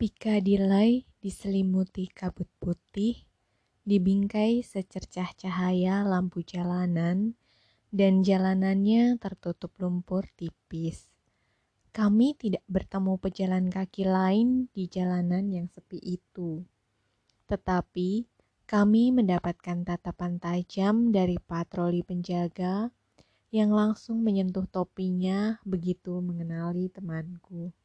Piccadilly diselimuti kabut putih, dibingkai secercah cahaya lampu jalanan, dan jalanannya tertutup lumpur tipis. Kami tidak bertemu pejalan kaki lain di jalanan yang sepi itu. Tetapi kami mendapatkan tatapan tajam dari patroli penjaga yang langsung menyentuh topinya begitu mengenali temanku.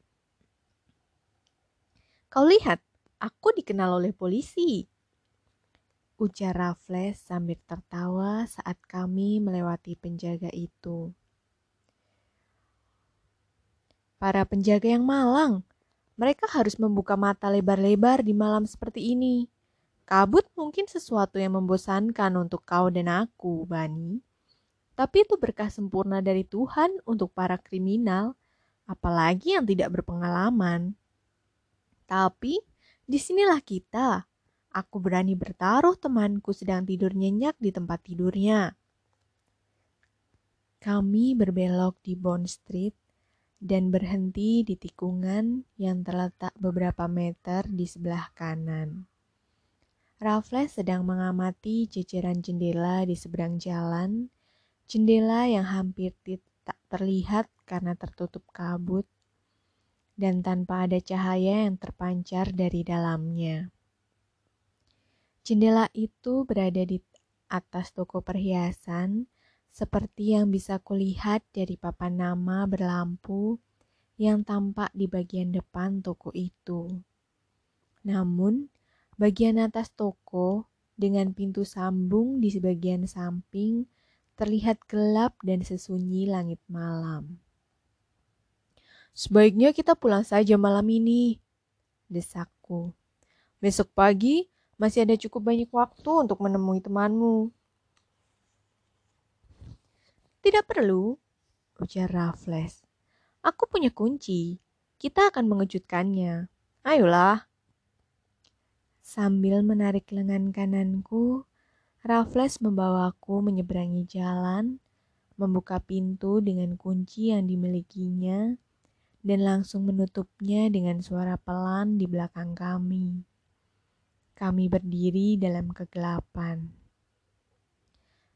Kau lihat, aku dikenal oleh polisi. Ujar Raffles sambil tertawa saat kami melewati penjaga itu. Para penjaga yang malang, mereka harus membuka mata lebar-lebar di malam seperti ini. Kabut mungkin sesuatu yang membosankan untuk kau dan aku, Bani. Tapi itu berkah sempurna dari Tuhan untuk para kriminal, apalagi yang tidak berpengalaman. Tapi di sinilah kita. Aku berani bertaruh temanku sedang tidur nyenyak di tempat tidurnya. Kami berbelok di Bond Street dan berhenti di tikungan yang terletak beberapa meter di sebelah kanan. Raffles sedang mengamati jajaran jendela di seberang jalan, jendela yang hampir tak terlihat karena tertutup kabut, dan tanpa ada cahaya yang terpancar dari dalamnya. Jendela itu berada di atas toko perhiasan, seperti yang bisa kulihat dari papan nama berlampu yang tampak di bagian depan toko itu. Namun, Bagian atas toko dengan pintu sambung di sebagian samping terlihat gelap dan sesunyi langit malam. Sebaiknya kita pulang saja malam ini, desakku. Besok pagi masih ada cukup banyak waktu untuk menemui temanmu. Tidak perlu, ujar Raffles. Aku punya kunci. Kita akan mengejutkannya. Ayolah. Sambil menarik lengan kananku, Raffles membawaku menyeberangi jalan, membuka pintu dengan kunci yang dimilikinya, dan langsung menutupnya dengan suara pelan di belakang kami. Kami berdiri dalam kegelapan.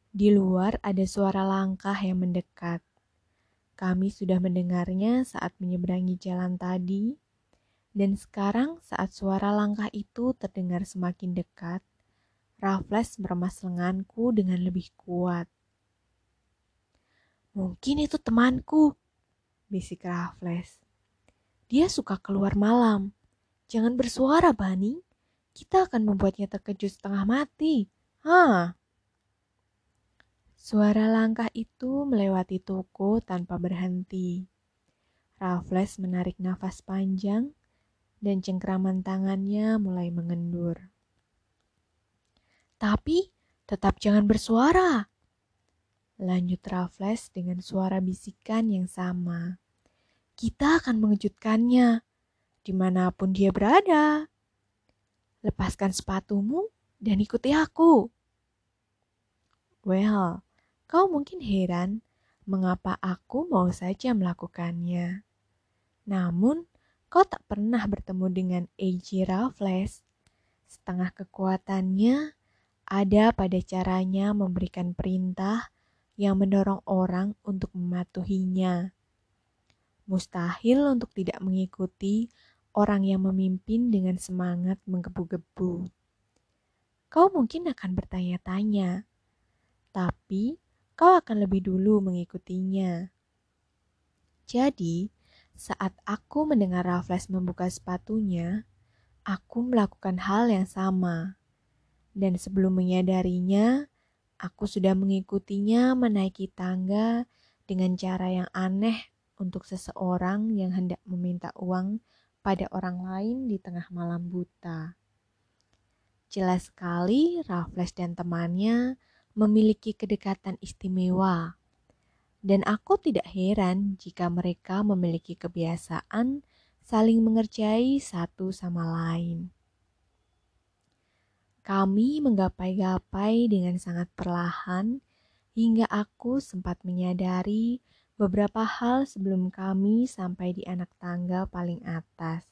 Di luar ada suara langkah yang mendekat. Kami sudah mendengarnya saat menyeberangi jalan tadi dan sekarang saat suara langkah itu terdengar semakin dekat, Raffles meremas lenganku dengan lebih kuat. Mungkin itu temanku, bisik Raffles. Dia suka keluar malam. Jangan bersuara, Bani. Kita akan membuatnya terkejut setengah mati. Hah? Suara langkah itu melewati toko tanpa berhenti. Raffles menarik nafas panjang dan cengkraman tangannya mulai mengendur. Tapi tetap jangan bersuara. Lanjut Raffles dengan suara bisikan yang sama. Kita akan mengejutkannya di mana pun dia berada. Lepaskan sepatumu dan ikuti aku. Well, kau mungkin heran mengapa aku mau saja melakukannya. Namun, Kau tak pernah bertemu dengan A.J. Raffles. Setengah kekuatannya ada pada caranya memberikan perintah yang mendorong orang untuk mematuhinya. Mustahil untuk tidak mengikuti orang yang memimpin dengan semangat menggebu-gebu. Kau mungkin akan bertanya-tanya, tapi kau akan lebih dulu mengikutinya. Jadi, saat aku mendengar Raffles membuka sepatunya, aku melakukan hal yang sama. Dan sebelum menyadarinya, aku sudah mengikutinya menaiki tangga dengan cara yang aneh untuk seseorang yang hendak meminta uang pada orang lain di tengah malam buta. Jelas sekali Raffles dan temannya memiliki kedekatan istimewa dan aku tidak heran jika mereka memiliki kebiasaan saling mengerjai satu sama lain. Kami menggapai-gapai dengan sangat perlahan hingga aku sempat menyadari beberapa hal sebelum kami sampai di anak tangga paling atas.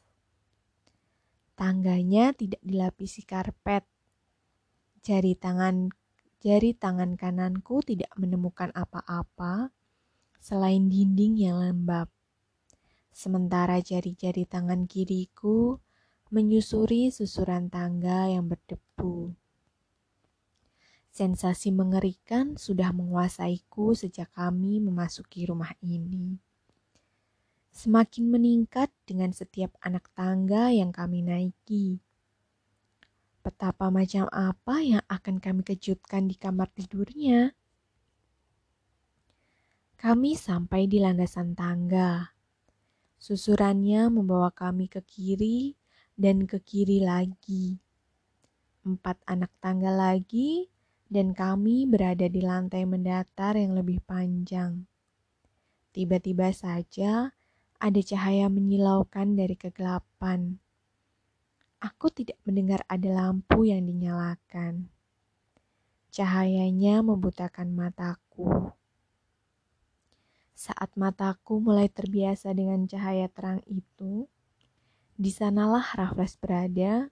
Tangganya tidak dilapisi karpet. Jari tangan jari tangan kananku tidak menemukan apa-apa selain dinding yang lembab. Sementara jari-jari tangan kiriku menyusuri susuran tangga yang berdebu. Sensasi mengerikan sudah menguasaiku sejak kami memasuki rumah ini. Semakin meningkat dengan setiap anak tangga yang kami naiki. Betapa macam apa yang akan kami kejutkan di kamar tidurnya. Kami sampai di landasan tangga. Susurannya membawa kami ke kiri dan ke kiri lagi. Empat anak tangga lagi, dan kami berada di lantai mendatar yang lebih panjang. Tiba-tiba saja ada cahaya menyilaukan dari kegelapan. Aku tidak mendengar ada lampu yang dinyalakan. Cahayanya membutakan mataku. Saat mataku mulai terbiasa dengan cahaya terang itu, di sanalah Raffles berada,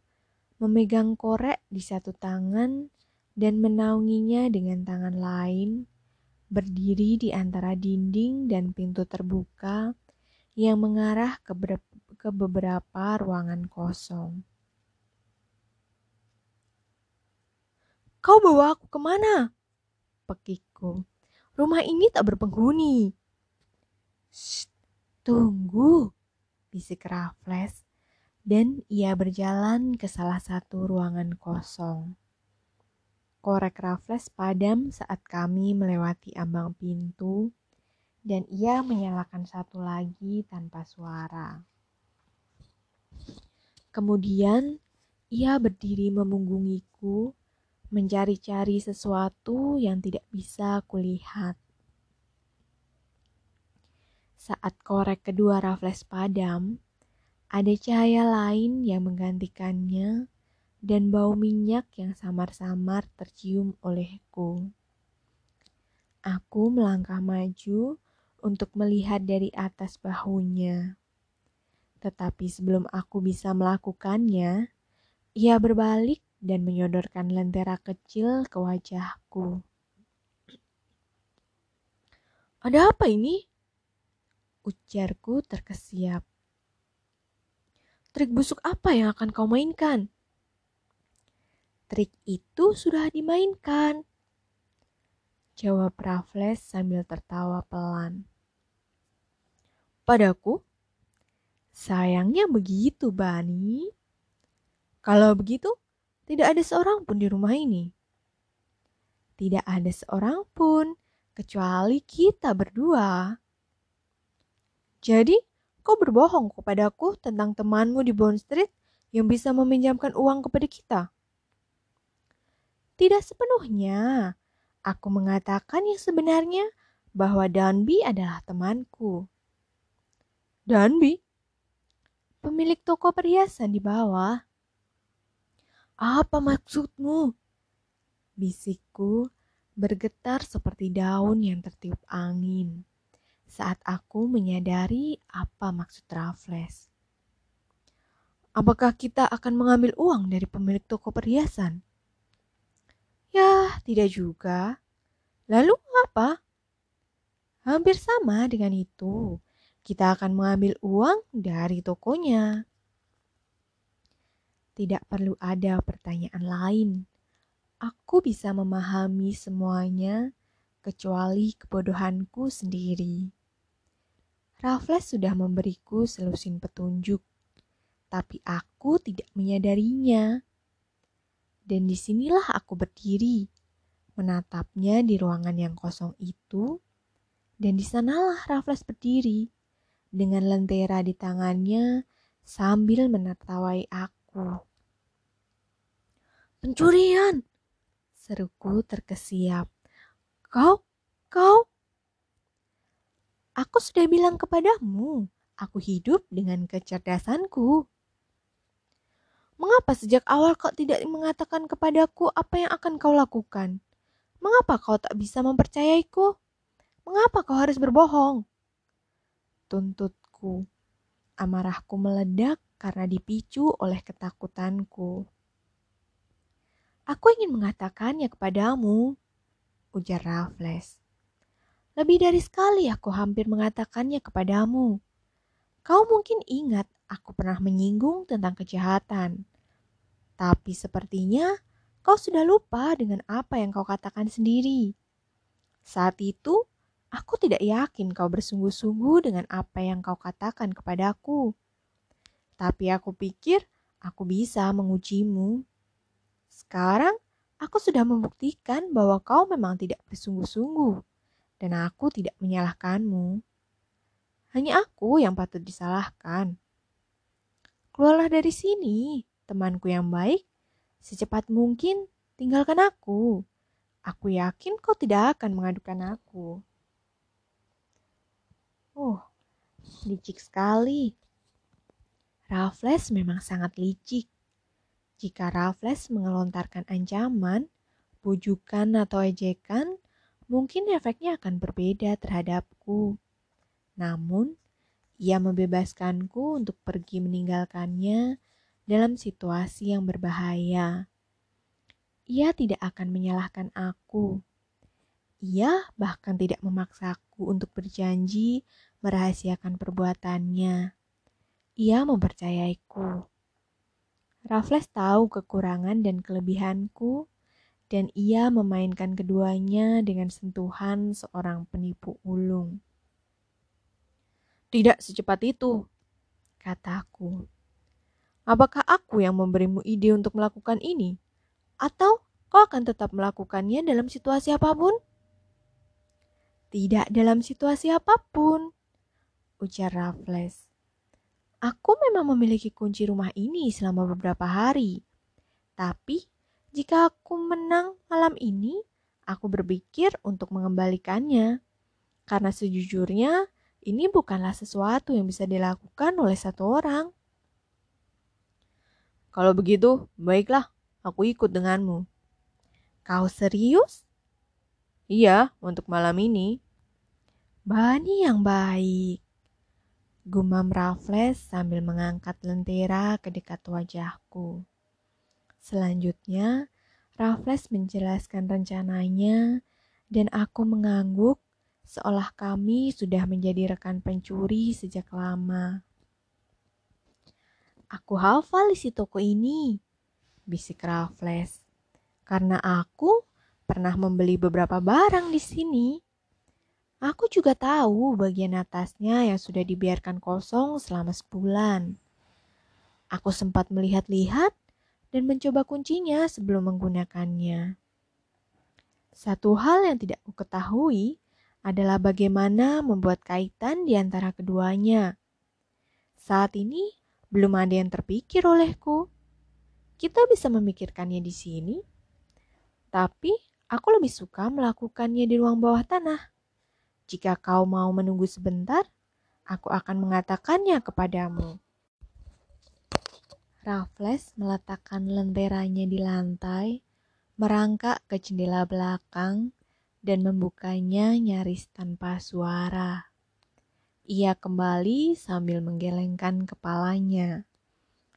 memegang korek di satu tangan dan menaunginya dengan tangan lain, berdiri di antara dinding dan pintu terbuka yang mengarah ke, ke beberapa ruangan kosong. Kau bawa aku ke mana? Pekikku. Rumah ini tak berpenghuni. Shh, tunggu, bisik Raffles dan ia berjalan ke salah satu ruangan kosong. Korek Raffles padam saat kami melewati ambang pintu, dan ia menyalakan satu lagi tanpa suara. Kemudian ia berdiri memunggungiku, mencari-cari sesuatu yang tidak bisa kulihat. Saat korek kedua Raffles padam, ada cahaya lain yang menggantikannya dan bau minyak yang samar-samar tercium olehku. Aku melangkah maju untuk melihat dari atas bahunya. Tetapi sebelum aku bisa melakukannya, ia berbalik dan menyodorkan lentera kecil ke wajahku. Ada apa ini? Ujarku terkesiap. Trik busuk apa yang akan kau mainkan? Trik itu sudah dimainkan. Jawab Raffles sambil tertawa pelan. Padaku? Sayangnya begitu, Bani. Kalau begitu, tidak ada seorang pun di rumah ini. Tidak ada seorang pun, kecuali kita berdua. Jadi, Kau berbohong kepadaku tentang temanmu di Bond Street yang bisa meminjamkan uang kepada kita. Tidak sepenuhnya. Aku mengatakan yang sebenarnya bahwa Danby adalah temanku. Danby? Pemilik toko perhiasan di bawah. Apa maksudmu? Bisikku bergetar seperti daun yang tertiup angin saat aku menyadari apa maksud Raffles. Apakah kita akan mengambil uang dari pemilik toko perhiasan? Ya, tidak juga. Lalu apa? Hampir sama dengan itu. Kita akan mengambil uang dari tokonya. Tidak perlu ada pertanyaan lain. Aku bisa memahami semuanya kecuali kebodohanku sendiri. Raffles sudah memberiku selusin petunjuk, tapi aku tidak menyadarinya. Dan di sinilah aku berdiri, menatapnya di ruangan yang kosong itu, dan di sanalah Raffles berdiri, dengan lentera di tangannya sambil menertawai aku. Pencurian! Seruku terkesiap. Kau, kau, Aku sudah bilang kepadamu, aku hidup dengan kecerdasanku. Mengapa sejak awal kau tidak mengatakan kepadaku apa yang akan kau lakukan? Mengapa kau tak bisa mempercayaiku? Mengapa kau harus berbohong? Tuntutku. Amarahku meledak karena dipicu oleh ketakutanku. Aku ingin mengatakannya kepadamu, ujar Raffles. Lebih dari sekali aku hampir mengatakannya kepadamu. Kau mungkin ingat aku pernah menyinggung tentang kejahatan. Tapi sepertinya kau sudah lupa dengan apa yang kau katakan sendiri. Saat itu, aku tidak yakin kau bersungguh-sungguh dengan apa yang kau katakan kepadaku. Tapi aku pikir aku bisa mengujimu. Sekarang, aku sudah membuktikan bahwa kau memang tidak bersungguh-sungguh dan aku tidak menyalahkanmu. Hanya aku yang patut disalahkan. Keluarlah dari sini, temanku yang baik. Secepat mungkin tinggalkan aku. Aku yakin kau tidak akan mengadukan aku. Oh, licik sekali. Raffles memang sangat licik. Jika Raffles mengelontarkan ancaman, bujukan atau ejekan, mungkin efeknya akan berbeda terhadapku. Namun, ia membebaskanku untuk pergi meninggalkannya dalam situasi yang berbahaya. Ia tidak akan menyalahkan aku. Ia bahkan tidak memaksaku untuk berjanji merahasiakan perbuatannya. Ia mempercayaiku. Raffles tahu kekurangan dan kelebihanku dan ia memainkan keduanya dengan sentuhan seorang penipu ulung. Tidak secepat itu, kataku. Apakah aku yang memberimu ide untuk melakukan ini? Atau kau akan tetap melakukannya dalam situasi apa pun? Tidak dalam situasi apa pun, ujar Raffles. Aku memang memiliki kunci rumah ini selama beberapa hari. Tapi jika aku menang malam ini, aku berpikir untuk mengembalikannya. Karena sejujurnya, ini bukanlah sesuatu yang bisa dilakukan oleh satu orang. Kalau begitu, baiklah, aku ikut denganmu. Kau serius? Iya, untuk malam ini. Bani yang baik. Gumam Raffles sambil mengangkat lentera ke dekat wajahku. Selanjutnya, Raffles menjelaskan rencananya dan aku mengangguk seolah kami sudah menjadi rekan pencuri sejak lama. Aku hafal isi toko ini, bisik Raffles, karena aku pernah membeli beberapa barang di sini. Aku juga tahu bagian atasnya yang sudah dibiarkan kosong selama sebulan. Aku sempat melihat-lihat dan mencoba kuncinya sebelum menggunakannya. Satu hal yang tidak kuketahui adalah bagaimana membuat kaitan di antara keduanya. Saat ini belum ada yang terpikir olehku. Kita bisa memikirkannya di sini, tapi aku lebih suka melakukannya di ruang bawah tanah. Jika kau mau menunggu sebentar, aku akan mengatakannya kepadamu. Raffles meletakkan lenteranya di lantai, merangkak ke jendela belakang, dan membukanya nyaris tanpa suara. Ia kembali sambil menggelengkan kepalanya.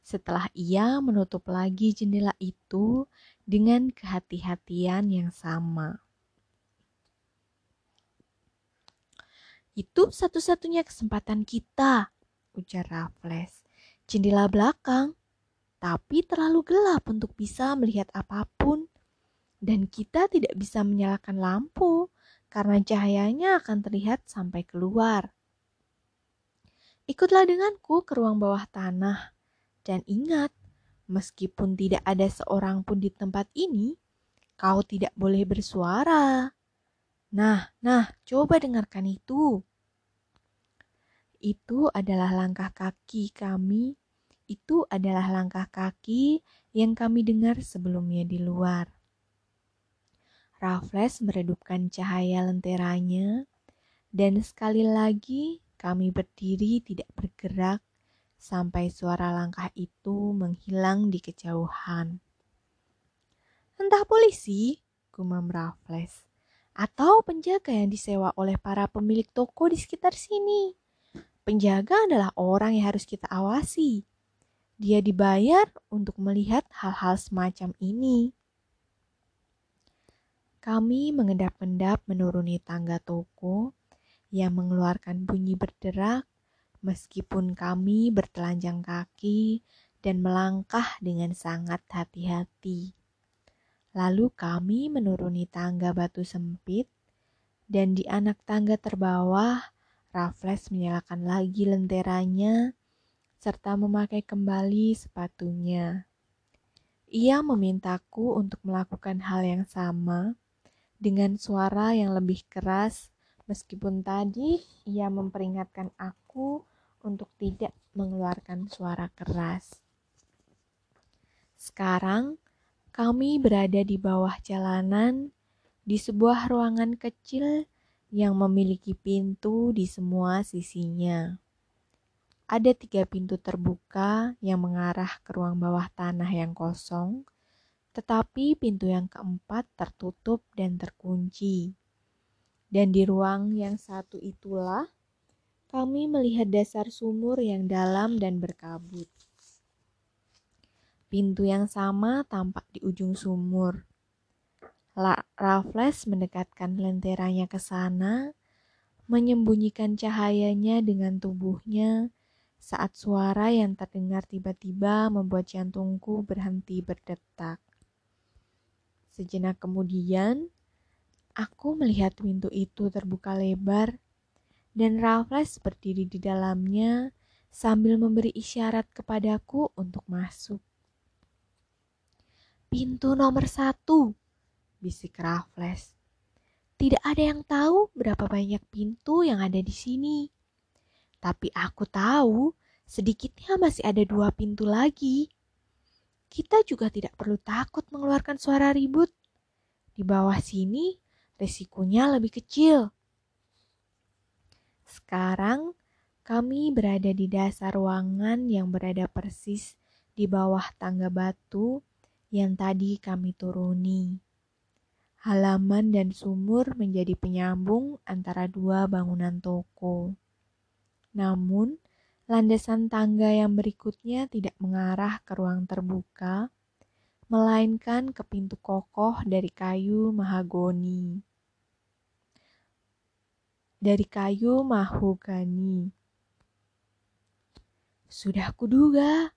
Setelah ia menutup lagi jendela itu dengan kehati-hatian yang sama. Itu satu-satunya kesempatan kita, ujar Raffles. Jendela belakang tapi terlalu gelap untuk bisa melihat apa pun, dan kita tidak bisa menyalakan lampu karena cahayanya akan terlihat sampai keluar. Ikutlah denganku ke ruang bawah tanah, dan ingat, meskipun tidak ada seorang pun di tempat ini, kau tidak boleh bersuara. Nah, nah, coba dengarkan itu. Itu adalah langkah kaki kami itu adalah langkah kaki yang kami dengar sebelumnya di luar. Raffles meredupkan cahaya lenteranya, dan sekali lagi kami berdiri tidak bergerak sampai suara langkah itu menghilang di kejauhan. Entah polisi, gumam Raffles, atau penjaga yang disewa oleh para pemilik toko di sekitar sini. Penjaga adalah orang yang harus kita awasi dia dibayar untuk melihat hal-hal semacam ini. Kami mengendap-endap menuruni tangga toko yang mengeluarkan bunyi berderak meskipun kami bertelanjang kaki dan melangkah dengan sangat hati-hati. Lalu kami menuruni tangga batu sempit dan di anak tangga terbawah Raffles menyalakan lagi lenteranya serta memakai kembali sepatunya. Ia memintaku untuk melakukan hal yang sama dengan suara yang lebih keras, meskipun tadi ia memperingatkan aku untuk tidak mengeluarkan suara keras. Sekarang kami berada di bawah jalanan di sebuah ruangan kecil yang memiliki pintu di semua sisinya. Ada tiga pintu terbuka yang mengarah ke ruang bawah tanah yang kosong, tetapi pintu yang keempat tertutup dan terkunci. Dan di ruang yang satu itulah kami melihat dasar sumur yang dalam dan berkabut. Pintu yang sama tampak di ujung sumur. Raffles mendekatkan lenteranya ke sana, menyembunyikan cahayanya dengan tubuhnya saat suara yang terdengar tiba-tiba membuat jantungku berhenti berdetak. Sejenak kemudian, aku melihat pintu itu terbuka lebar dan Raffles berdiri di dalamnya sambil memberi isyarat kepadaku untuk masuk. Pintu nomor satu, bisik Raffles. Tidak ada yang tahu berapa banyak pintu yang ada di sini. Tapi aku tahu sedikitnya masih ada dua pintu lagi. Kita juga tidak perlu takut mengeluarkan suara ribut. Di bawah sini resikonya lebih kecil. Sekarang kami berada di dasar ruangan yang berada persis di bawah tangga batu yang tadi kami turuni. Halaman dan sumur menjadi penyambung antara dua bangunan toko. Namun, landasan tangga yang berikutnya tidak mengarah ke ruang terbuka, melainkan ke pintu kokoh dari kayu mahagoni. Dari kayu mahogani. Sudah kuduga,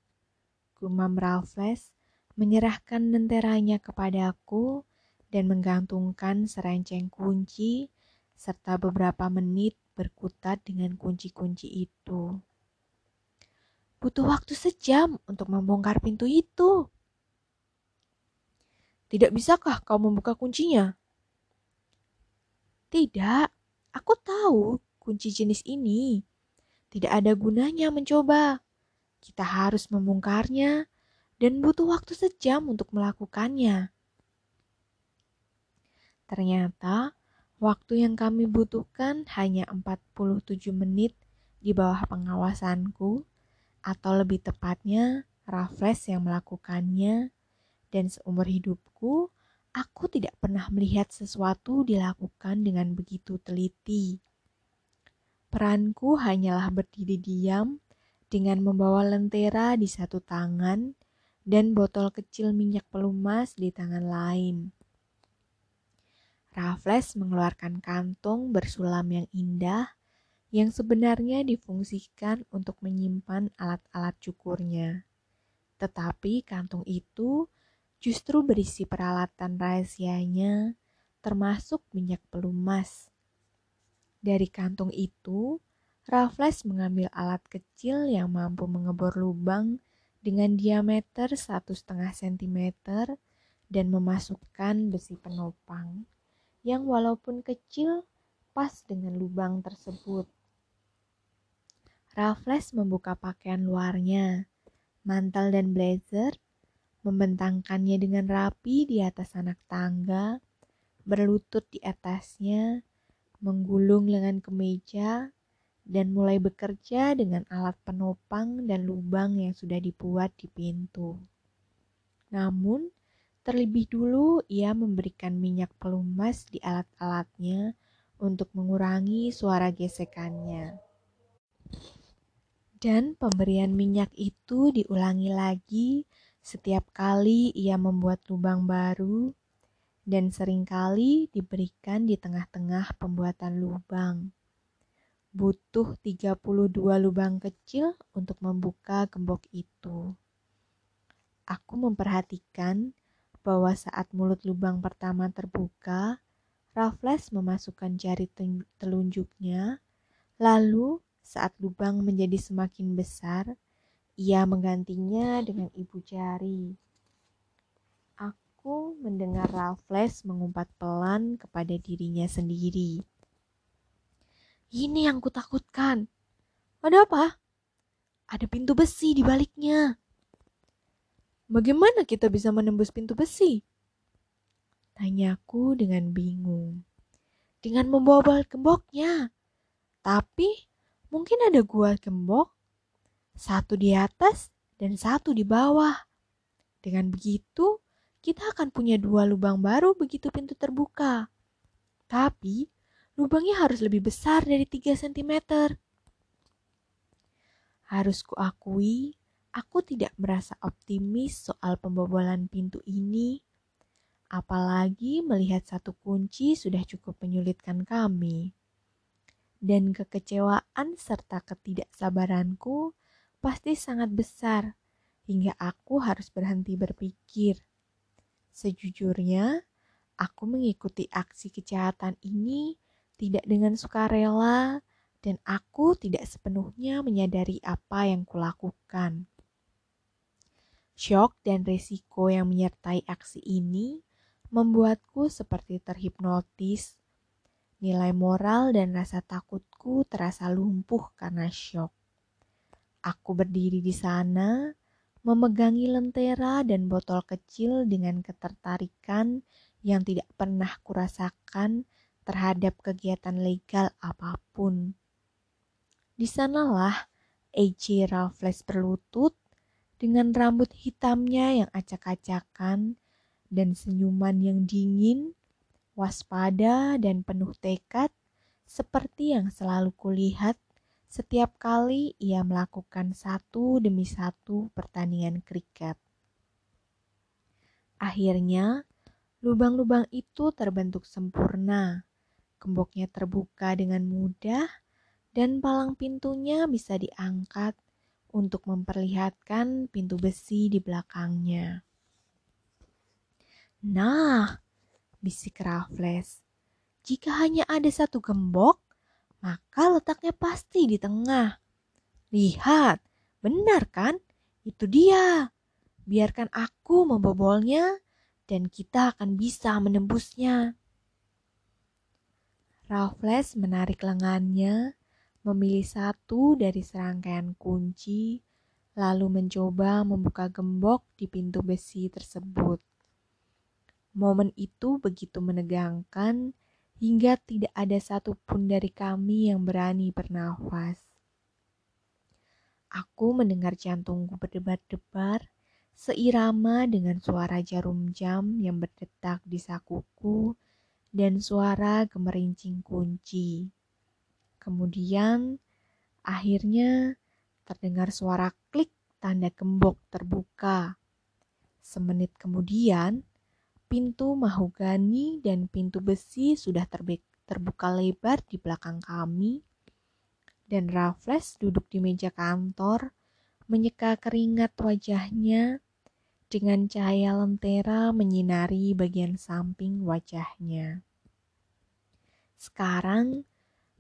gumam Raffles menyerahkan lenteranya kepadaku dan menggantungkan serenceng kunci serta beberapa menit berkutat dengan kunci-kunci itu. Butuh waktu sejam untuk membongkar pintu itu. Tidak bisakah kau membuka kuncinya? Tidak, aku tahu kunci jenis ini. Tidak ada gunanya mencoba. Kita harus membongkarnya dan butuh waktu sejam untuk melakukannya. Ternyata Waktu yang kami butuhkan hanya 47 menit di bawah pengawasanku, atau lebih tepatnya Raffles yang melakukannya, dan seumur hidupku, aku tidak pernah melihat sesuatu dilakukan dengan begitu teliti. Peranku hanyalah berdiri diam dengan membawa lentera di satu tangan dan botol kecil minyak pelumas di tangan lain. Raffles mengeluarkan kantung bersulam yang indah yang sebenarnya difungsikan untuk menyimpan alat-alat cukurnya. Tetapi kantung itu justru berisi peralatan rahasianya, termasuk minyak pelumas. Dari kantung itu, Raffles mengambil alat kecil yang mampu mengebor lubang dengan diameter satu setengah sentimeter dan memasukkan besi penopang yang walaupun kecil pas dengan lubang tersebut. Raffles membuka pakaian luarnya, mantel dan blazer, membentangkannya dengan rapi di atas anak tangga, berlutut di atasnya, menggulung lengan kemeja, dan mulai bekerja dengan alat penopang dan lubang yang sudah dibuat di pintu. Namun, Terlebih dulu ia memberikan minyak pelumas di alat-alatnya untuk mengurangi suara gesekannya. Dan pemberian minyak itu diulangi lagi setiap kali ia membuat lubang baru dan sering kali diberikan di tengah-tengah pembuatan lubang. Butuh 32 lubang kecil untuk membuka gembok itu. Aku memperhatikan bahwa saat mulut lubang pertama terbuka, Raffles memasukkan jari telunjuknya, lalu saat lubang menjadi semakin besar, ia menggantinya dengan ibu jari. Aku mendengar Raffles mengumpat pelan kepada dirinya sendiri. Ini yang kutakutkan. Ada apa? Ada pintu besi di baliknya. Bagaimana kita bisa menembus pintu besi? Tanyaku dengan bingung. Dengan membawa balik gemboknya. Tapi mungkin ada gua gembok satu di atas dan satu di bawah. Dengan begitu, kita akan punya dua lubang baru begitu pintu terbuka. Tapi, lubangnya harus lebih besar dari 3 cm. Harus kuakui, aku tidak merasa optimis soal pembobolan pintu ini, apalagi melihat satu kunci sudah cukup menyulitkan kami. Dan kekecewaan serta ketidaksabaranku pasti sangat besar hingga aku harus berhenti berpikir. Sejujurnya, aku mengikuti aksi kejahatan ini tidak dengan sukarela dan aku tidak sepenuhnya menyadari apa yang kulakukan. Shock dan resiko yang menyertai aksi ini membuatku seperti terhipnotis. Nilai moral dan rasa takutku terasa lumpuh karena shock. Aku berdiri di sana, memegangi lentera dan botol kecil dengan ketertarikan yang tidak pernah kurasakan terhadap kegiatan legal apa pun. Di sanalah A.J. Raffles berlutut dengan rambut hitamnya yang acak-acakan dan senyuman yang dingin, waspada dan penuh tekad seperti yang selalu kulihat setiap kali ia melakukan satu demi satu pertandingan kriket. Akhirnya, lubang-lubang itu terbentuk sempurna. Gemboknya terbuka dengan mudah dan palang pintunya bisa diangkat untuk memperlihatkan pintu besi di belakangnya. Nah, bisik Raffles, jika hanya ada satu gembok, maka letaknya pasti di tengah. Lihat, benar kan? Itu dia. Biarkan aku membobolnya dan kita akan bisa menembusnya. Raffles menarik lengannya, memilih satu dari serangkaian kunci, lalu mencoba membuka gembok di pintu besi tersebut. Momen itu begitu menegangkan hingga tidak ada satupun dari kami yang berani bernafas. Aku mendengar jantungku berdebar-debar seirama dengan suara jarum jam yang berdetak di sakuku dan suara gemerincing kunci. Kemudian, akhirnya terdengar suara klik tanda gembok terbuka. Semenit kemudian, Pintu mahogani dan pintu besi sudah terbuka lebar di belakang kami, dan Raffles duduk di meja kantor, menyeka keringat wajahnya dengan cahaya lentera menyinari bagian samping wajahnya. Sekarang,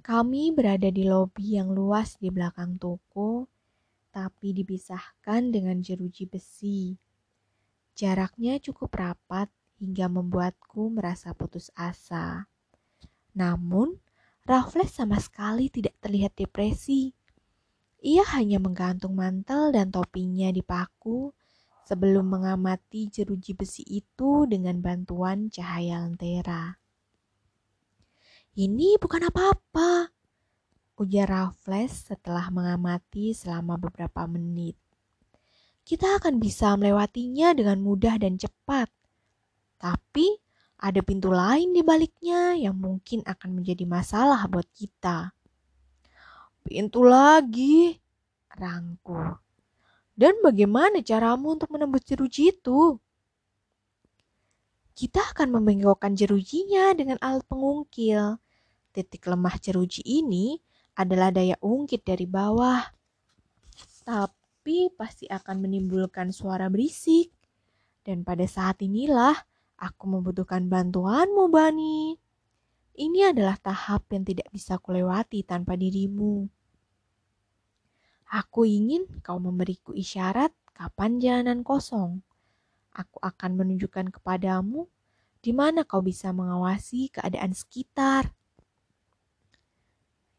kami berada di lobi yang luas di belakang toko, tapi dipisahkan dengan jeruji besi. Jaraknya cukup rapat hingga membuatku merasa putus asa. Namun, Raffles sama sekali tidak terlihat depresi. Ia hanya menggantung mantel dan topinya di paku sebelum mengamati jeruji besi itu dengan bantuan cahaya lentera. Ini bukan apa-apa, ujar Raffles setelah mengamati selama beberapa menit. Kita akan bisa melewatinya dengan mudah dan cepat. Tapi ada pintu lain di baliknya yang mungkin akan menjadi masalah buat kita. Pintu lagi, rangku. Dan bagaimana caramu untuk menembus jeruji itu? Kita akan membengkokkan jerujinya dengan alat pengungkil. Titik lemah jeruji ini adalah daya ungkit dari bawah. Tapi pasti akan menimbulkan suara berisik. Dan pada saat inilah aku membutuhkan bantuanmu, Bani. Ini adalah tahap yang tidak bisa kulewati tanpa dirimu. Aku ingin kau memberiku isyarat kapan jalanan kosong. Aku akan menunjukkan kepadamu di mana kau bisa mengawasi keadaan sekitar.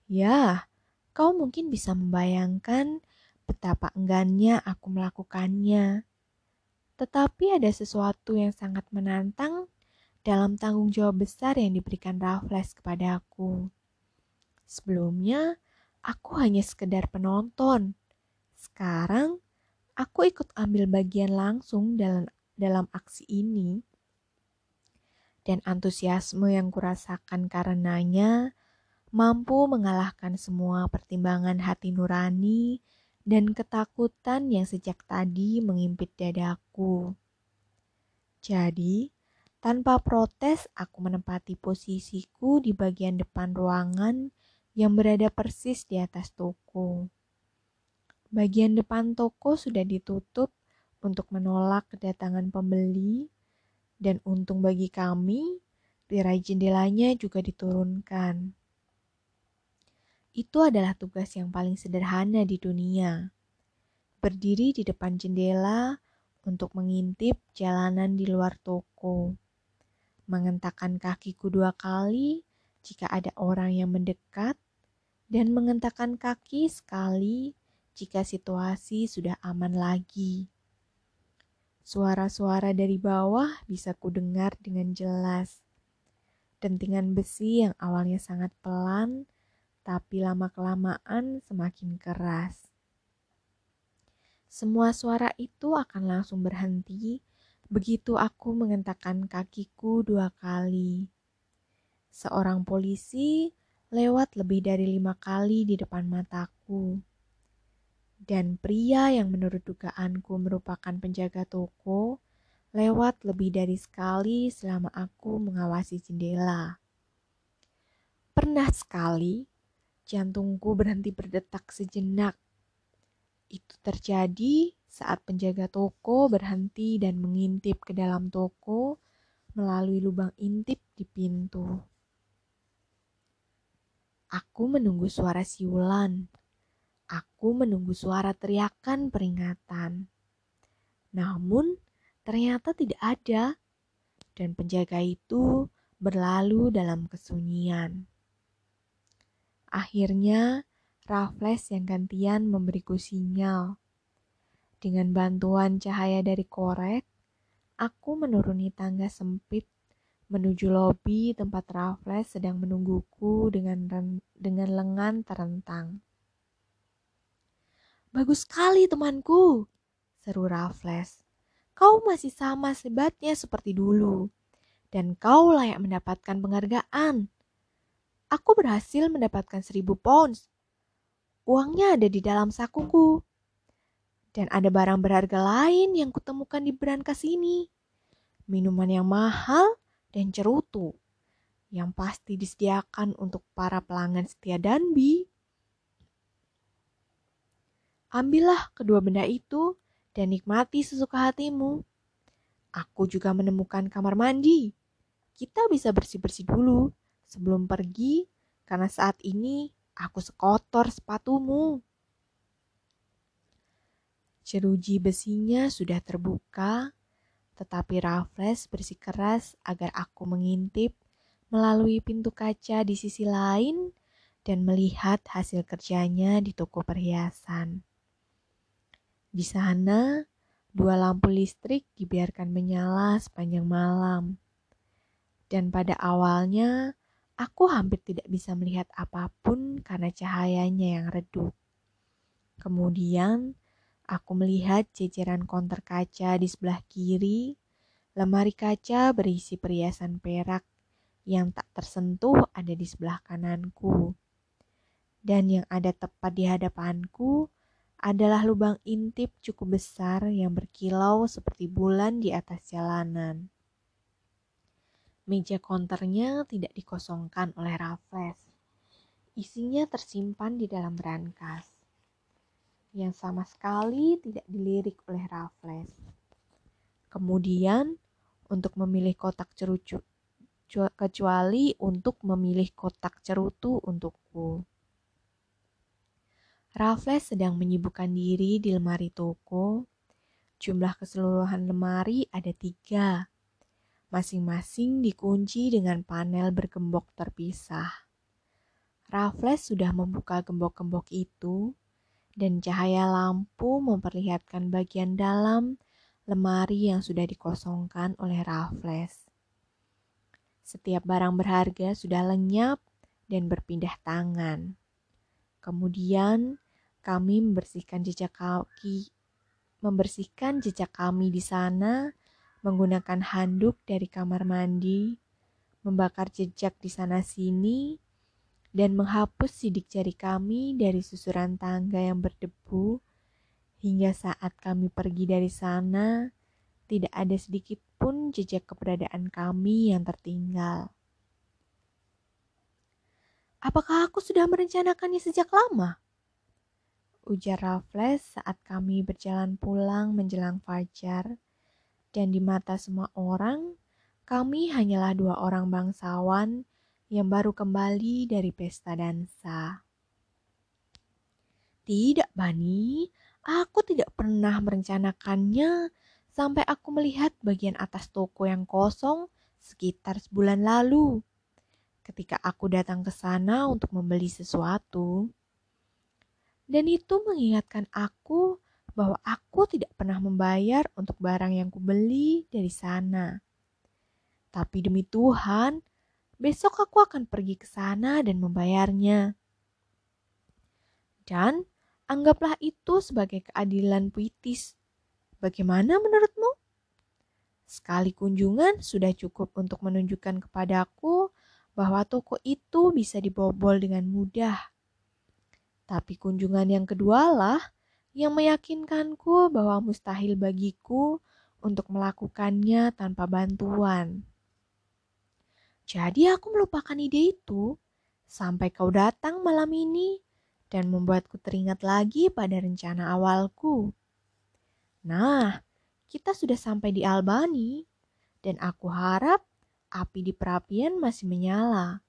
Ya, kau mungkin bisa membayangkan betapa enggannya aku melakukannya. Tetapi ada sesuatu yang sangat menantang dalam tanggung jawab besar yang diberikan Raffles kepada aku. Sebelumnya, aku hanya sekedar penonton. Sekarang, aku ikut ambil bagian langsung dalam, dalam aksi ini. Dan antusiasme yang kurasakan karenanya mampu mengalahkan semua pertimbangan hati nurani dan ketakutan yang sejak tadi mengimpit dadaku. Jadi, tanpa protes, aku menempati posisiku di bagian depan ruangan yang berada persis di atas toko. Bagian depan toko sudah ditutup untuk menolak kedatangan pembeli, dan untung bagi kami, tirai jendelanya juga diturunkan. Itu adalah tugas yang paling sederhana di dunia. Berdiri di depan jendela untuk mengintip jalanan di luar toko mengentakkan kakiku dua kali jika ada orang yang mendekat, dan mengentakkan kaki sekali jika situasi sudah aman lagi. Suara-suara dari bawah bisa kudengar dengan jelas. Dentingan besi yang awalnya sangat pelan, tapi lama-kelamaan semakin keras. Semua suara itu akan langsung berhenti Begitu aku mengentakkan kakiku dua kali. Seorang polisi lewat lebih dari lima kali di depan mataku. Dan pria yang menurut dugaanku merupakan penjaga toko lewat lebih dari sekali selama aku mengawasi jendela. Pernah sekali jantungku berhenti berdetak sejenak. Itu terjadi saat penjaga toko berhenti dan mengintip ke dalam toko melalui lubang intip di pintu. Aku menunggu suara siulan. Aku menunggu suara teriakan peringatan. Namun, ternyata tidak ada, dan penjaga itu berlalu dalam kesunyian. Akhirnya, Raffles yang gantian memberiku sinyal dengan bantuan cahaya dari korek, aku menuruni tangga sempit menuju lobi tempat Raffles sedang menungguku dengan dengan lengan terentang. Bagus sekali temanku, seru Raffles. Kau masih sama sebatnya seperti dulu, dan kau layak mendapatkan penghargaan. Aku berhasil mendapatkan seribu pounds. Uangnya ada di dalam sakuku. Dan ada barang berharga lain yang kutemukan di berangkas ini. Minuman yang mahal dan cerutu yang pasti disediakan untuk para pelanggan setia Danbi. Ambillah kedua benda itu dan nikmati sesuka hatimu. Aku juga menemukan kamar mandi. Kita bisa bersih-bersih dulu sebelum pergi karena saat ini aku sekotor sepatumu. Jeruji besinya sudah terbuka, tetapi Raffles bersikeras agar aku mengintip melalui pintu kaca di sisi lain dan melihat hasil kerjanya di toko perhiasan. Di sana, dua lampu listrik dibiarkan menyala sepanjang malam. Dan pada awalnya, aku hampir tidak bisa melihat apa pun karena cahayanya yang redup. Kemudian, Aku melihat jajaran konter kaca di sebelah kiri, lemari kaca berisi perhiasan perak yang tak tersentuh ada di sebelah kananku. Dan yang ada tepat di hadapanku adalah lubang intip cukup besar yang berkilau seperti bulan di atas jalanan. Meja konternya tidak dikosongkan oleh Raffles. Isinya tersimpan di dalam brankas yang sama sekali tidak dilirik oleh Raffles. Kemudian, untuk memilih kotak cerucu, kecuali untuk memilih kotak cerutu untukku. Raffles sedang menyibukkan diri di lemari toko. Jumlah keseluruhan lemari ada tiga masing-masing dikunci dengan panel bergembok terpisah. Raffles sudah membuka gembok-gembok itu, dan cahaya lampu memperlihatkan bagian dalam lemari yang sudah dikosongkan oleh Raffles. Setiap barang berharga sudah lenyap dan berpindah tangan. Kemudian kami membersihkan jejak kaki, membersihkan jejak kami di sana menggunakan handuk dari kamar mandi, membakar jejak di sana-sini, dan menghapus sidik jari kami dari susuran tangga yang berdebu, hingga saat kami pergi dari sana, tidak ada sedikit pun jejak keberadaan kami yang tertinggal. Apakah aku sudah merencanakannya sejak lama? Ujar Raffles saat kami berjalan pulang menjelang fajar dan di mata semua orang, kami hanyalah dua orang bangsawan yang baru kembali dari pesta dansa. Tidak, Bani, aku tidak pernah merencanakannya sampai aku melihat bagian atas toko yang kosong sekitar sebulan lalu. Ketika aku datang ke sana untuk membeli sesuatu, dan itu mengingatkan aku bahwa aku tidak pernah membayar untuk barang yang kubeli dari sana. Tapi demi Tuhan, besok aku akan pergi ke sana dan membayarnya. Dan anggaplah itu sebagai keadilan puitis. Bagaimana menurutmu? Sekali kunjungan sudah cukup untuk menunjukkan kepadaku bahwa toko itu bisa dibobol dengan mudah. Tapi kunjungan yang kedua lah yang meyakinkanku bahwa mustahil bagiku untuk melakukannya tanpa bantuan. Jadi aku melupakan ide itu sampai kau datang malam ini dan membuatku teringat lagi pada rencana awalku. Nah, kita sudah sampai di Albani dan aku harap api di perapian masih menyala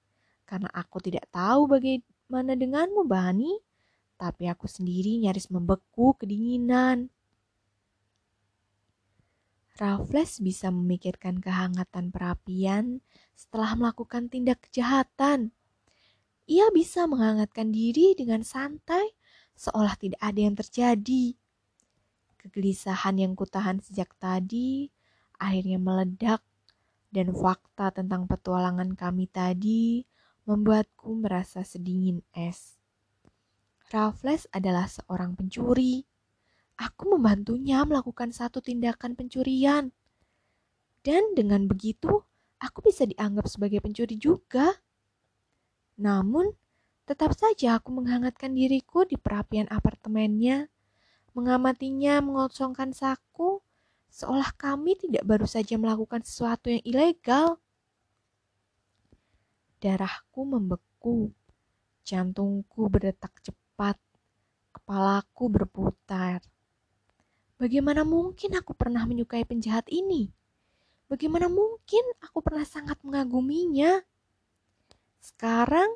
karena aku tidak tahu bagaimana denganmu, Bani tapi aku sendiri nyaris membeku kedinginan. Raffles bisa memikirkan kehangatan perapian setelah melakukan tindak kejahatan. Ia bisa menghangatkan diri dengan santai seolah tidak ada yang terjadi. Kegelisahan yang kutahan sejak tadi akhirnya meledak dan fakta tentang petualangan kami tadi membuatku merasa sedingin es. Raffles adalah seorang pencuri. Aku membantunya melakukan satu tindakan pencurian. Dan dengan begitu, aku bisa dianggap sebagai pencuri juga. Namun, tetap saja aku menghangatkan diriku di perapian apartemennya, mengamatinya mengosongkan saku, seolah kami tidak baru saja melakukan sesuatu yang ilegal. Darahku membeku, jantungku berdetak cepat cepat. Kepalaku berputar. Bagaimana mungkin aku pernah menyukai penjahat ini? Bagaimana mungkin aku pernah sangat mengaguminya? Sekarang,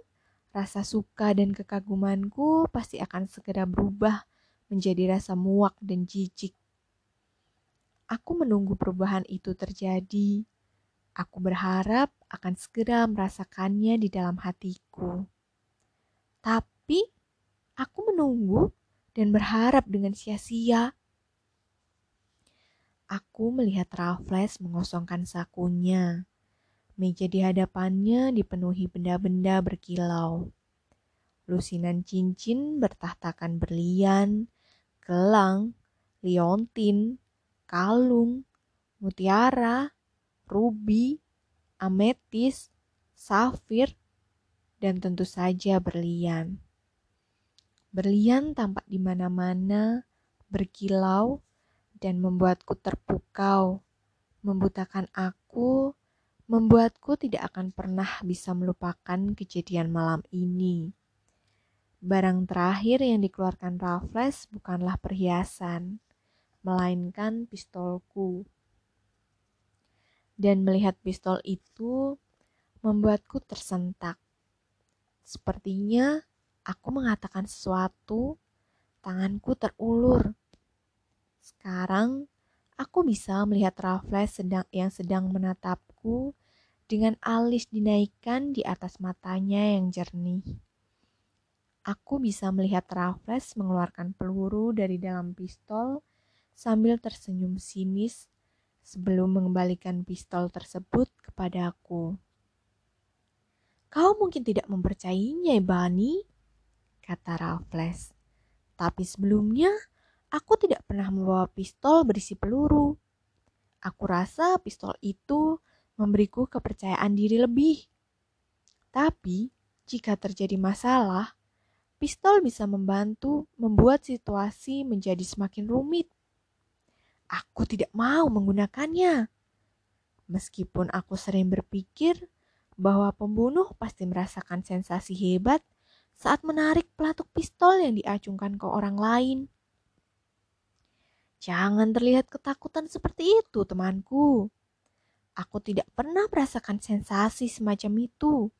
rasa suka dan kekagumanku pasti akan segera berubah menjadi rasa muak dan jijik. Aku menunggu perubahan itu terjadi. Aku berharap akan segera merasakannya di dalam hatiku. Tapi Aku menunggu dan berharap dengan sia-sia. Aku melihat Raffles mengosongkan sakunya. Meja di hadapannya dipenuhi benda-benda berkilau. Lusinan cincin bertahtakan berlian, gelang, liontin, kalung, mutiara, rubi, ametis, safir, dan tentu saja berlian. Berlian tampak di mana-mana, berkilau, dan membuatku terpukau, membutakan aku, membuatku tidak akan pernah bisa melupakan kejadian malam ini. Barang terakhir yang dikeluarkan Raffles bukanlah perhiasan, melainkan pistolku. Dan melihat pistol itu membuatku tersentak. Sepertinya aku mengatakan sesuatu, tanganku terulur. Sekarang aku bisa melihat Raffles sedang yang sedang menatapku dengan alis dinaikkan di atas matanya yang jernih. Aku bisa melihat Raffles mengeluarkan peluru dari dalam pistol sambil tersenyum sinis sebelum mengembalikan pistol tersebut kepadaku. Kau mungkin tidak mempercayainya, Bani, kata Raffles. Tapi sebelumnya, aku tidak pernah membawa pistol berisi peluru. Aku rasa pistol itu memberiku kepercayaan diri lebih. Tapi, jika terjadi masalah, pistol bisa membantu membuat situasi menjadi semakin rumit. Aku tidak mau menggunakannya. Meskipun aku sering berpikir bahwa pembunuh pasti merasakan sensasi hebat saat menarik pelatuk pistol yang diacungkan ke orang lain. Jangan terlihat ketakutan seperti itu, temanku. Aku tidak pernah merasakan sensasi semacam itu.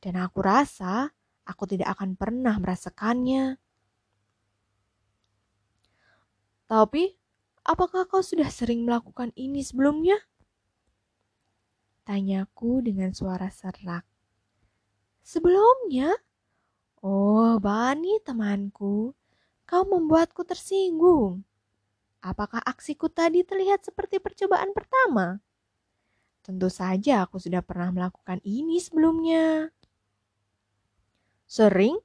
Dan aku rasa aku tidak akan pernah merasakannya. Tapi, apakah kau sudah sering melakukan ini sebelumnya? Tanyaku dengan suara serak. Sebelumnya? Oh, Bani temanku, kau membuatku tersinggung. Apakah aksiku tadi terlihat seperti percobaan pertama? Tentu saja aku sudah pernah melakukan ini sebelumnya. Sering?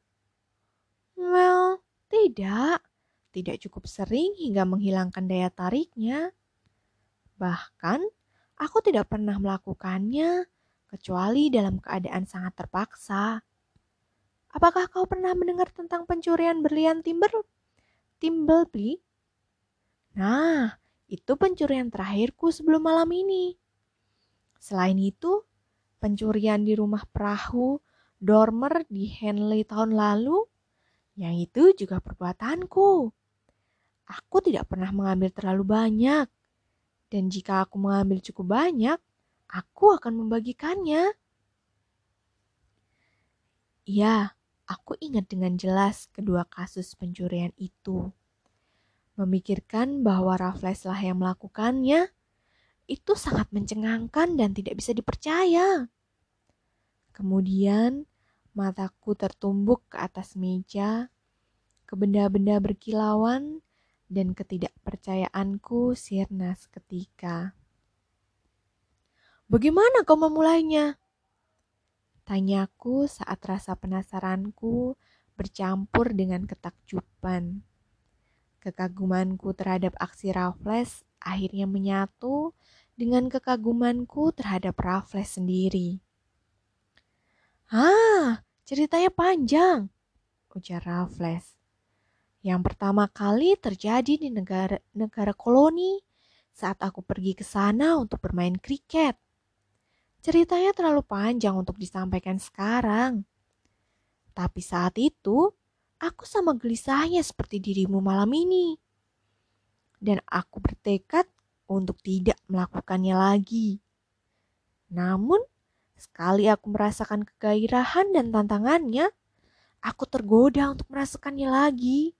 Well, tidak. Tidak cukup sering hingga menghilangkan daya tariknya. Bahkan, aku tidak pernah melakukannya kecuali dalam keadaan sangat terpaksa. Apakah kau pernah mendengar tentang pencurian berlian timber? Timbleby? Nah, itu pencurian terakhirku sebelum malam ini. Selain itu, pencurian di rumah perahu Dormer di Henley tahun lalu, yang itu juga perbuatanku. Aku tidak pernah mengambil terlalu banyak, dan jika aku mengambil cukup banyak, aku akan membagikannya. Ya, Aku ingat dengan jelas kedua kasus pencurian itu. Memikirkan bahwa Raffles lah yang melakukannya, itu sangat mencengangkan dan tidak bisa dipercaya. Kemudian mataku tertumbuk ke atas meja, ke benda-benda berkilauan, dan ketidakpercayaanku sirna seketika. Bagaimana kau memulainya? Tanyaku saat rasa penasaranku bercampur dengan ketakjuban. Kekagumanku terhadap aksi Raffles akhirnya menyatu dengan kekagumanku terhadap Raffles sendiri. Ah, ceritanya panjang, ujar Raffles. Yang pertama kali terjadi di negara negara koloni saat aku pergi ke sana untuk bermain kriket. Ceritanya terlalu panjang untuk disampaikan sekarang. Tapi saat itu, aku sama gelisahnya seperti dirimu malam ini. Dan aku bertekad untuk tidak melakukannya lagi. Namun, sekali aku merasakan kegairahan dan tantangannya, aku tergoda untuk merasakannya lagi.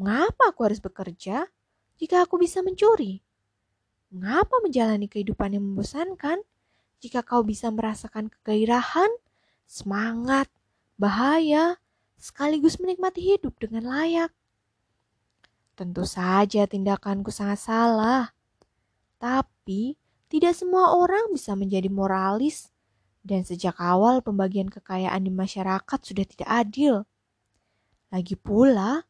Mengapa aku harus bekerja jika aku bisa mencuri? Mengapa menjalani kehidupan yang membosankan jika kau bisa merasakan kegairahan, semangat, bahaya, sekaligus menikmati hidup dengan layak? Tentu saja tindakanku sangat salah. Tapi tidak semua orang bisa menjadi moralis dan sejak awal pembagian kekayaan di masyarakat sudah tidak adil. Lagi pula,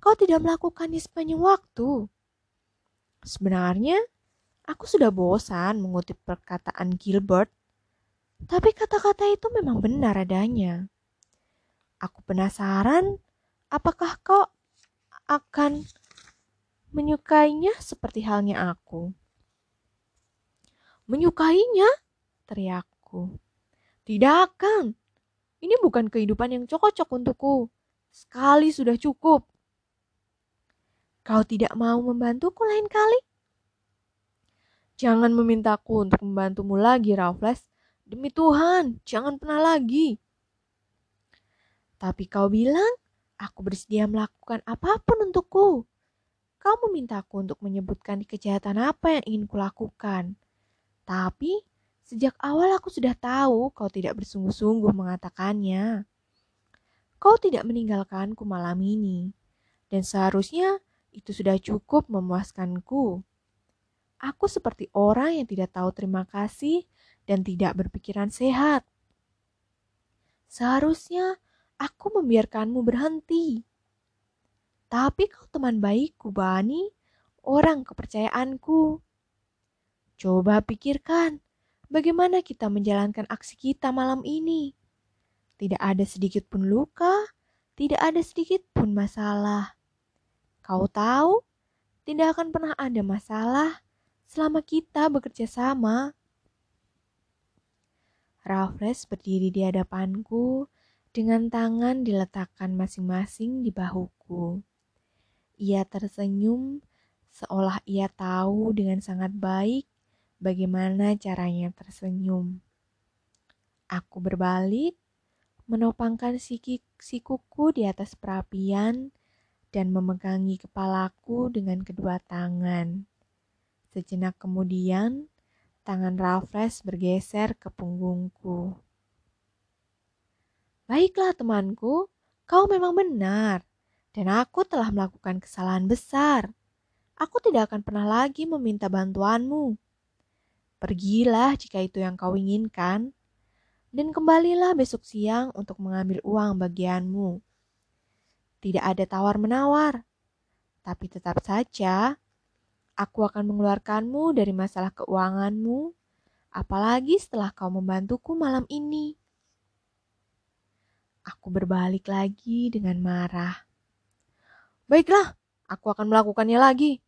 kau tidak melakukannya sepanjang waktu. Sebenarnya, Aku sudah bosan mengutip perkataan Gilbert, tapi kata-kata itu memang benar adanya. Aku penasaran, apakah kau akan menyukainya seperti halnya aku? Menyukainya? Teriakku. Tidak akan. Ini bukan kehidupan yang cocok untukku. Sekali sudah cukup. Kau tidak mau membantuku lain kali? Jangan memintaku untuk membantumu lagi, Raffles. Demi Tuhan, jangan pernah lagi. Tapi kau bilang, aku bersedia melakukan apa pun untukku. Kau memintaku untuk menyebutkan kejahatan apa yang ingin kulakukan. Tapi, sejak awal aku sudah tahu kau tidak bersungguh-sungguh mengatakannya. Kau tidak meninggalkanku malam ini, dan seharusnya itu sudah cukup memuaskanku. Aku seperti orang yang tidak tahu terima kasih dan tidak berpikiran sehat. Seharusnya aku membiarkanmu berhenti. Tapi kau teman baikku, Bani, orang kepercayaanku. Coba pikirkan, bagaimana kita menjalankan aksi kita malam ini. Tidak ada sedikit pun luka, tidak ada sedikit pun masalah. Kau tahu, tidak akan pernah ada masalah selama kita bekerja sama. Raffles berdiri di hadapanku dengan tangan diletakkan masing-masing di bahuku. Ia tersenyum seolah ia tahu dengan sangat baik bagaimana caranya tersenyum. Aku berbalik, menopangkan siki, sikuku di atas perapian dan memegangi kepalaku dengan kedua tangan. Sejenak kemudian, tangan Raffles bergeser ke punggungku. Baiklah temanku, kau memang benar. Dan aku telah melakukan kesalahan besar. Aku tidak akan pernah lagi meminta bantuanmu. Pergilah jika itu yang kau inginkan. Dan kembalilah besok siang untuk mengambil uang bagianmu. Tidak ada tawar-menawar. Tapi tetap saja, aku akan mengeluarkanmu dari masalah keuanganmu, apalagi setelah kau membantuku malam ini. Aku berbalik lagi dengan marah. Baiklah, aku akan melakukannya lagi.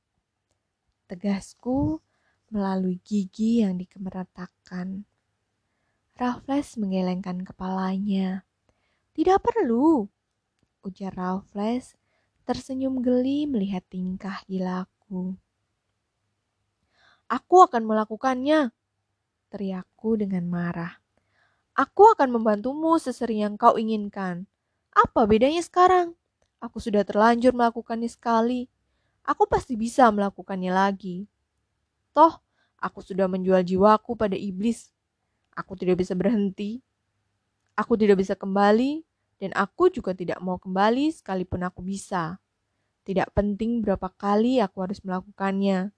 Tegasku melalui gigi yang dikemeratakan. Raffles menggelengkan kepalanya. Tidak perlu, ujar Raffles tersenyum geli melihat tingkah gilaku. Aku akan melakukannya, teriakku dengan marah. Aku akan membantumu sesering yang kau inginkan. Apa bedanya sekarang? Aku sudah terlanjur melakukannya sekali. Aku pasti bisa melakukannya lagi. Toh, aku sudah menjual jiwaku pada iblis. Aku tidak bisa berhenti. Aku tidak bisa kembali, dan aku juga tidak mau kembali sekalipun aku bisa. Tidak penting berapa kali aku harus melakukannya.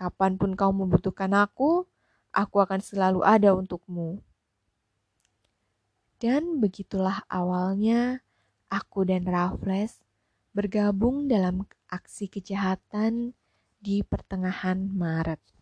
Kapan pun kau membutuhkan aku, aku akan selalu ada untukmu. Dan begitulah awalnya aku dan Raffles bergabung dalam aksi kejahatan di pertengahan Maret.